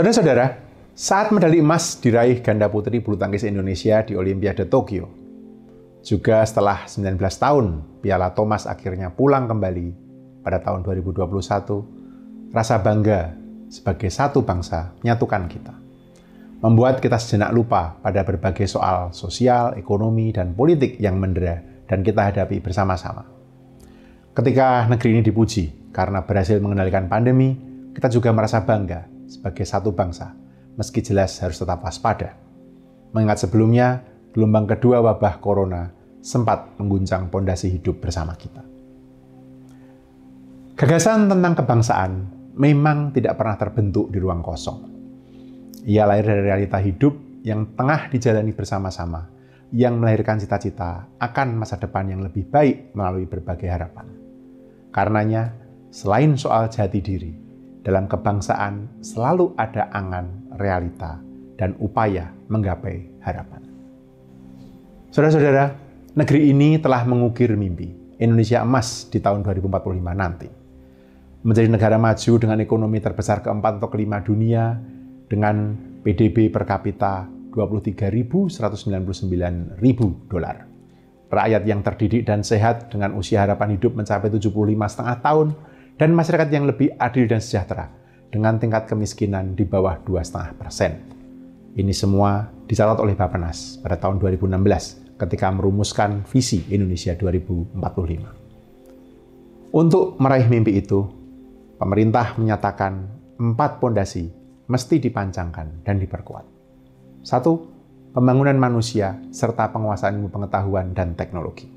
Saudara-saudara, saat medali emas diraih ganda putri bulu tangkis Indonesia di Olimpiade Tokyo, juga setelah 19 tahun Piala Thomas akhirnya pulang kembali pada tahun 2021, rasa bangga sebagai satu bangsa menyatukan kita. Membuat kita sejenak lupa pada berbagai soal sosial, ekonomi, dan politik yang mendera dan kita hadapi bersama-sama. Ketika negeri ini dipuji karena berhasil mengendalikan pandemi, kita juga merasa bangga sebagai satu bangsa, meski jelas harus tetap waspada. Mengingat sebelumnya, gelombang kedua wabah corona sempat mengguncang pondasi hidup bersama kita. Gagasan tentang kebangsaan memang tidak pernah terbentuk di ruang kosong. Ia lahir dari realita hidup yang tengah dijalani bersama-sama, yang melahirkan cita-cita akan masa depan yang lebih baik melalui berbagai harapan. Karenanya, selain soal jati diri, dalam kebangsaan selalu ada angan, realita, dan upaya menggapai harapan. Saudara-saudara, negeri ini telah mengukir mimpi Indonesia emas di tahun 2045 nanti. Menjadi negara maju dengan ekonomi terbesar keempat atau kelima dunia dengan PDB per kapita 23.199.000 dolar. Rakyat yang terdidik dan sehat dengan usia harapan hidup mencapai 75 setengah tahun dan masyarakat yang lebih adil dan sejahtera dengan tingkat kemiskinan di bawah 2,5 persen. Ini semua dicatat oleh Bapenas pada tahun 2016 ketika merumuskan visi Indonesia 2045. Untuk meraih mimpi itu, pemerintah menyatakan empat pondasi mesti dipancangkan dan diperkuat. Satu, pembangunan manusia serta penguasaan ilmu pengetahuan dan teknologi.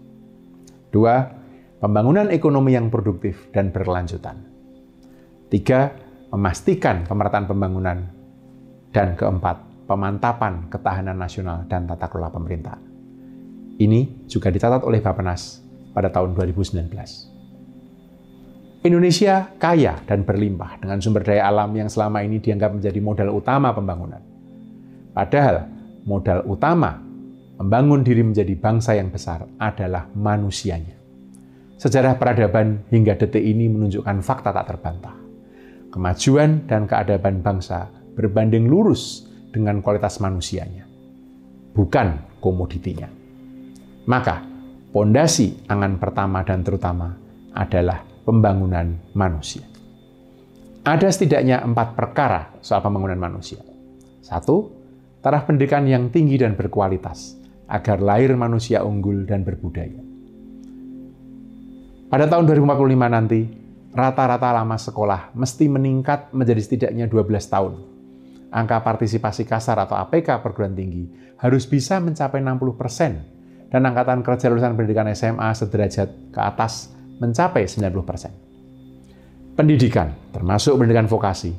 Dua, pembangunan ekonomi yang produktif dan berkelanjutan. Tiga, memastikan pemerataan pembangunan. Dan keempat, pemantapan ketahanan nasional dan tata kelola pemerintahan. Ini juga dicatat oleh Bapenas pada tahun 2019. Indonesia kaya dan berlimpah dengan sumber daya alam yang selama ini dianggap menjadi modal utama pembangunan. Padahal modal utama membangun diri menjadi bangsa yang besar adalah manusianya. Sejarah peradaban hingga detik ini menunjukkan fakta tak terbantah. Kemajuan dan keadaban bangsa berbanding lurus dengan kualitas manusianya, bukan komoditinya. Maka, pondasi angan pertama dan terutama adalah pembangunan manusia. Ada setidaknya empat perkara soal pembangunan manusia. Satu, taraf pendidikan yang tinggi dan berkualitas, agar lahir manusia unggul dan berbudaya. Pada tahun 2045 nanti, rata-rata lama sekolah mesti meningkat menjadi setidaknya 12 tahun. Angka partisipasi kasar atau APK perguruan tinggi harus bisa mencapai 60 persen, dan angkatan kerja lulusan pendidikan SMA sederajat ke atas mencapai 90 persen. Pendidikan, termasuk pendidikan vokasi,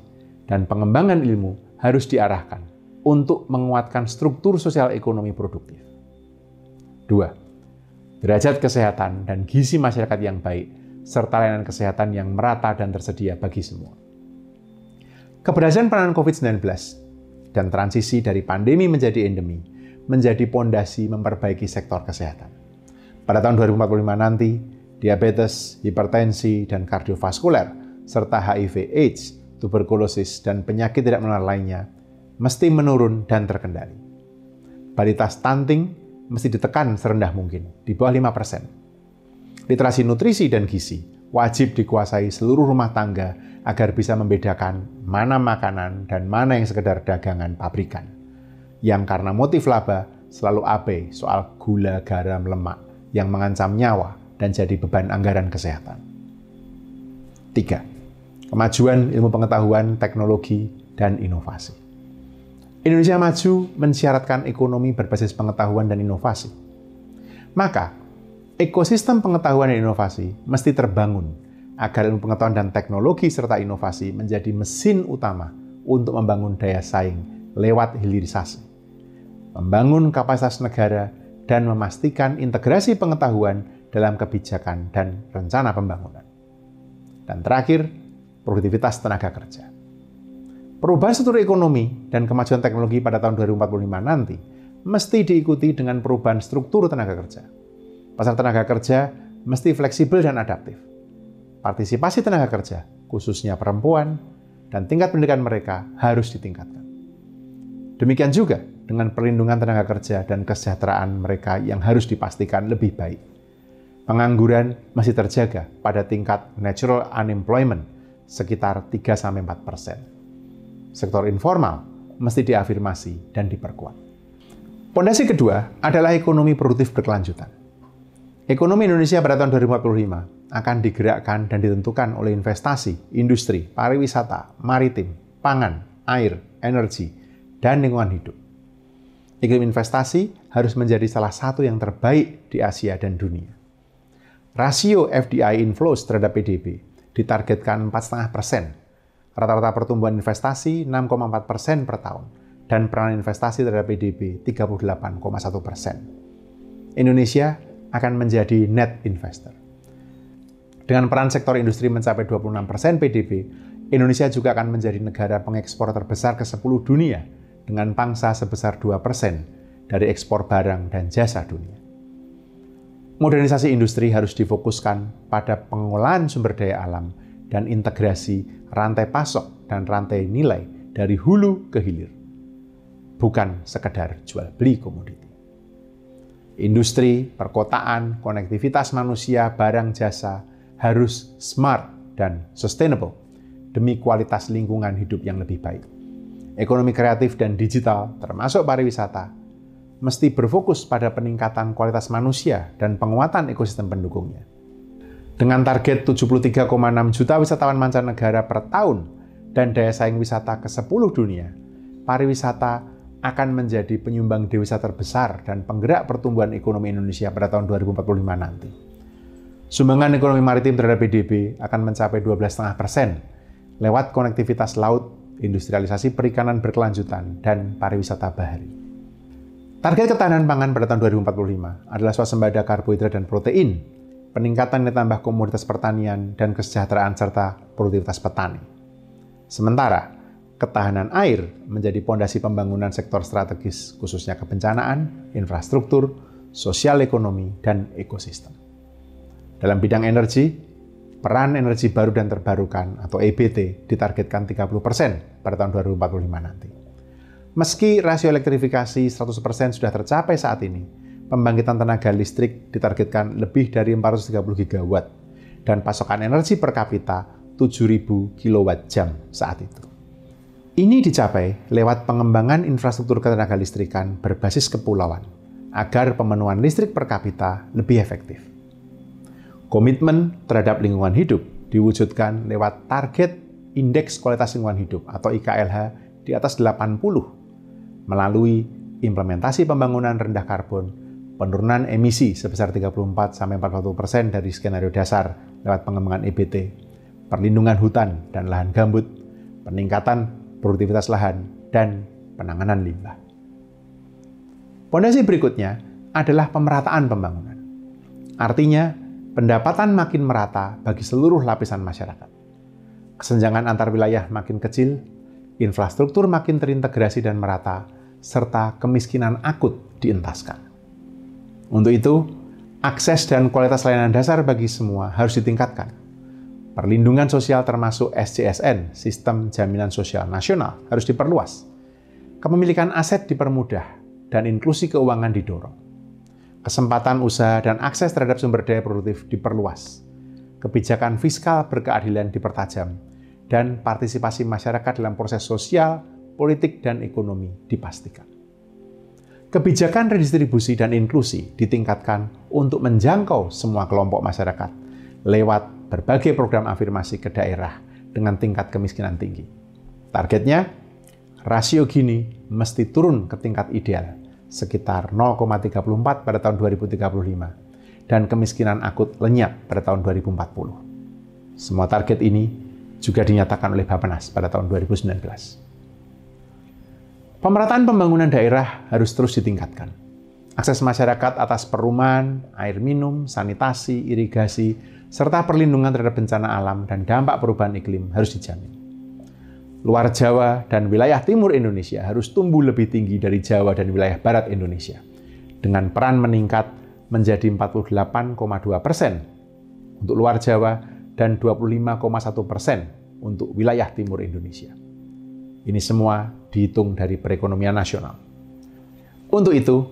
dan pengembangan ilmu harus diarahkan untuk menguatkan struktur sosial ekonomi produktif. Dua, derajat kesehatan dan gizi masyarakat yang baik, serta layanan kesehatan yang merata dan tersedia bagi semua. Keberhasilan penanganan COVID-19 dan transisi dari pandemi menjadi endemi menjadi pondasi memperbaiki sektor kesehatan. Pada tahun 2045 nanti, diabetes, hipertensi, dan kardiovaskuler, serta HIV AIDS, tuberkulosis, dan penyakit tidak menular lainnya mesti menurun dan terkendali. Balita stunting mesti ditekan serendah mungkin, di bawah 5%. Literasi nutrisi dan gizi wajib dikuasai seluruh rumah tangga agar bisa membedakan mana makanan dan mana yang sekedar dagangan pabrikan. Yang karena motif laba selalu abai soal gula, garam, lemak yang mengancam nyawa dan jadi beban anggaran kesehatan. 3. Kemajuan ilmu pengetahuan, teknologi, dan inovasi. Indonesia maju mensyaratkan ekonomi berbasis pengetahuan dan inovasi. Maka, ekosistem pengetahuan dan inovasi mesti terbangun agar ilmu pengetahuan dan teknologi serta inovasi menjadi mesin utama untuk membangun daya saing lewat hilirisasi, membangun kapasitas negara, dan memastikan integrasi pengetahuan dalam kebijakan dan rencana pembangunan. Dan terakhir, produktivitas tenaga kerja. Perubahan struktur ekonomi dan kemajuan teknologi pada tahun 2045 nanti mesti diikuti dengan perubahan struktur tenaga kerja. Pasar tenaga kerja mesti fleksibel dan adaptif. Partisipasi tenaga kerja, khususnya perempuan, dan tingkat pendidikan mereka harus ditingkatkan. Demikian juga dengan perlindungan tenaga kerja dan kesejahteraan mereka yang harus dipastikan lebih baik. Pengangguran masih terjaga pada tingkat natural unemployment sekitar 3-4 persen. Sektor informal mesti diafirmasi dan diperkuat. Pondasi kedua adalah ekonomi produktif berkelanjutan. Ekonomi Indonesia pada tahun 2045 akan digerakkan dan ditentukan oleh investasi, industri, pariwisata, maritim, pangan, air, energi, dan lingkungan hidup. Iklim investasi harus menjadi salah satu yang terbaik di Asia dan dunia. Rasio FDI inflows terhadap PDB ditargetkan 4,5 persen. Rata-rata pertumbuhan investasi 6,4 persen per tahun, dan peranan investasi terhadap PDB 38,1 persen. Indonesia akan menjadi net investor. Dengan peran sektor industri mencapai 26% persen PDB, Indonesia juga akan menjadi negara pengekspor terbesar ke-10 dunia dengan pangsa sebesar 2% persen dari ekspor barang dan jasa dunia. Modernisasi industri harus difokuskan pada pengolahan sumber daya alam dan integrasi rantai pasok dan rantai nilai dari hulu ke hilir. Bukan sekedar jual beli komoditi. Industri, perkotaan, konektivitas manusia, barang jasa harus smart dan sustainable demi kualitas lingkungan hidup yang lebih baik. Ekonomi kreatif dan digital, termasuk pariwisata, mesti berfokus pada peningkatan kualitas manusia dan penguatan ekosistem pendukungnya. Dengan target 73,6 juta wisatawan mancanegara per tahun dan daya saing wisata ke-10 dunia, pariwisata akan menjadi penyumbang devisa terbesar dan penggerak pertumbuhan ekonomi Indonesia pada tahun 2045 nanti. Sumbangan ekonomi maritim terhadap PDB akan mencapai 12,5 persen lewat konektivitas laut, industrialisasi perikanan berkelanjutan, dan pariwisata bahari. Target ketahanan pangan pada tahun 2045 adalah swasembada karbohidrat dan protein, peningkatan nilai tambah komoditas pertanian, dan kesejahteraan serta produktivitas petani. Sementara, ketahanan air menjadi pondasi pembangunan sektor strategis, khususnya kebencanaan, infrastruktur, sosial ekonomi, dan ekosistem. Dalam bidang energi, peran energi baru dan terbarukan atau EBT ditargetkan 30% pada tahun 2045 nanti. Meski rasio elektrifikasi 100% sudah tercapai saat ini, pembangkitan tenaga listrik ditargetkan lebih dari 430 gigawatt dan pasokan energi per kapita 7.000 kWh saat itu. Ini dicapai lewat pengembangan infrastruktur ketenaga listrikan berbasis kepulauan, agar pemenuhan listrik per kapita lebih efektif. Komitmen terhadap lingkungan hidup diwujudkan lewat target Indeks Kualitas Lingkungan Hidup atau IKLH di atas 80 melalui implementasi pembangunan rendah karbon, penurunan emisi sebesar 34 sampai 41 persen dari skenario dasar lewat pengembangan EBT, perlindungan hutan dan lahan gambut, peningkatan produktivitas lahan, dan penanganan limbah. Pondasi berikutnya adalah pemerataan pembangunan. Artinya, pendapatan makin merata bagi seluruh lapisan masyarakat. Kesenjangan antar wilayah makin kecil, infrastruktur makin terintegrasi dan merata, serta kemiskinan akut dientaskan. Untuk itu, akses dan kualitas layanan dasar bagi semua harus ditingkatkan Perlindungan sosial termasuk SCSN, Sistem Jaminan Sosial Nasional, harus diperluas. Kepemilikan aset dipermudah dan inklusi keuangan didorong. Kesempatan usaha dan akses terhadap sumber daya produktif diperluas. Kebijakan fiskal berkeadilan dipertajam dan partisipasi masyarakat dalam proses sosial, politik, dan ekonomi dipastikan. Kebijakan redistribusi dan inklusi ditingkatkan untuk menjangkau semua kelompok masyarakat lewat berbagai program afirmasi ke daerah dengan tingkat kemiskinan tinggi. Targetnya, rasio Gini mesti turun ke tingkat ideal, sekitar 0,34 pada tahun 2035, dan kemiskinan akut lenyap pada tahun 2040. Semua target ini juga dinyatakan oleh Bapenas pada tahun 2019. Pemerataan pembangunan daerah harus terus ditingkatkan. Akses masyarakat atas perumahan, air minum, sanitasi, irigasi, serta perlindungan terhadap bencana alam dan dampak perubahan iklim harus dijamin. Luar Jawa dan wilayah timur Indonesia harus tumbuh lebih tinggi dari Jawa dan wilayah barat Indonesia, dengan peran meningkat menjadi 48,2 persen untuk luar Jawa dan 25,1 persen untuk wilayah timur Indonesia. Ini semua dihitung dari perekonomian nasional. Untuk itu,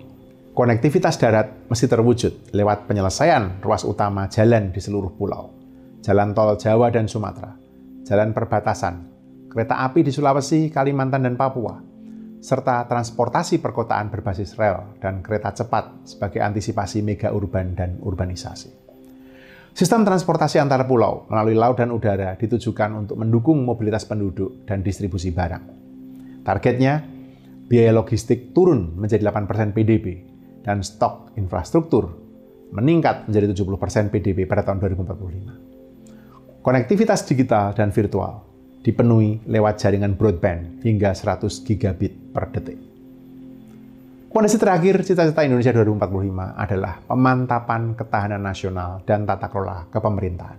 konektivitas darat mesti terwujud lewat penyelesaian ruas utama jalan di seluruh pulau, jalan tol Jawa dan Sumatera, jalan perbatasan, kereta api di Sulawesi, Kalimantan, dan Papua, serta transportasi perkotaan berbasis rel dan kereta cepat sebagai antisipasi mega urban dan urbanisasi. Sistem transportasi antar pulau melalui laut dan udara ditujukan untuk mendukung mobilitas penduduk dan distribusi barang. Targetnya, biaya logistik turun menjadi 8% PDB dan stok infrastruktur meningkat menjadi 70% PDB pada tahun 2045. Konektivitas digital dan virtual dipenuhi lewat jaringan broadband hingga 100 gigabit per detik. Kondisi terakhir cita-cita Indonesia 2045 adalah pemantapan ketahanan nasional dan tata kelola kepemerintahan.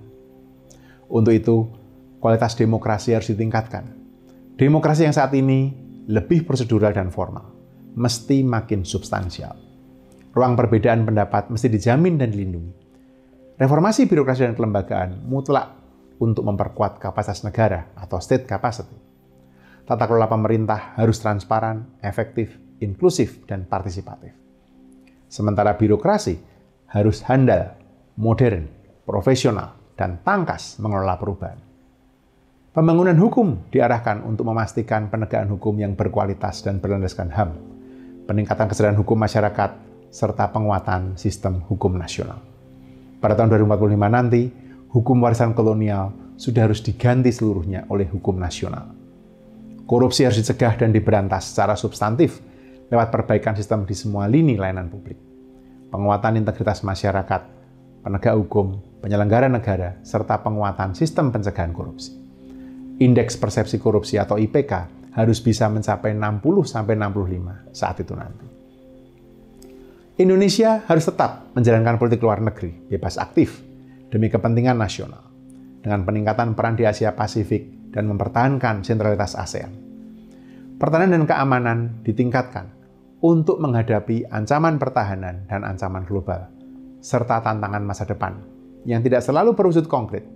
Untuk itu, kualitas demokrasi harus ditingkatkan. Demokrasi yang saat ini lebih prosedural dan formal, mesti makin substansial. Ruang perbedaan pendapat mesti dijamin dan dilindungi. Reformasi birokrasi dan kelembagaan mutlak untuk memperkuat kapasitas negara atau state capacity. Tata kelola pemerintah harus transparan, efektif, inklusif, dan partisipatif. Sementara birokrasi harus handal, modern, profesional, dan tangkas mengelola perubahan. Pembangunan hukum diarahkan untuk memastikan penegakan hukum yang berkualitas dan berlandaskan HAM, peningkatan kesadaran hukum masyarakat, serta penguatan sistem hukum nasional. Pada tahun 2045 nanti, hukum warisan kolonial sudah harus diganti seluruhnya oleh hukum nasional. Korupsi harus dicegah dan diberantas secara substantif lewat perbaikan sistem di semua lini layanan publik, penguatan integritas masyarakat, penegak hukum, penyelenggara negara, serta penguatan sistem pencegahan korupsi. Indeks persepsi korupsi atau IPK harus bisa mencapai 60-65 saat itu nanti. Indonesia harus tetap menjalankan politik luar negeri bebas aktif demi kepentingan nasional dengan peningkatan peran di Asia Pasifik dan mempertahankan sentralitas ASEAN. Pertahanan dan keamanan ditingkatkan untuk menghadapi ancaman pertahanan dan ancaman global, serta tantangan masa depan yang tidak selalu berwujud konkret,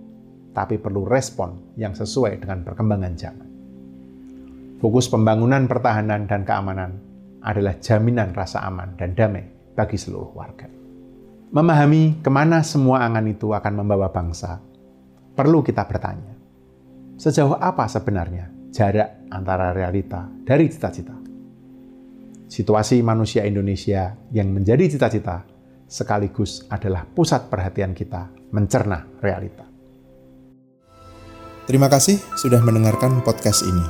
tapi perlu respon yang sesuai dengan perkembangan zaman. Fokus pembangunan pertahanan dan keamanan adalah jaminan rasa aman dan damai bagi seluruh warga. Memahami ke mana semua angan itu akan membawa bangsa, perlu kita bertanya, sejauh apa sebenarnya jarak antara realita dari cita-cita? situasi manusia Indonesia yang menjadi cita-cita sekaligus adalah pusat perhatian kita mencerna realita. Terima kasih sudah mendengarkan podcast ini.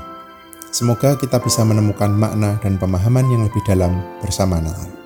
Semoga kita bisa menemukan makna dan pemahaman yang lebih dalam bersama Natal.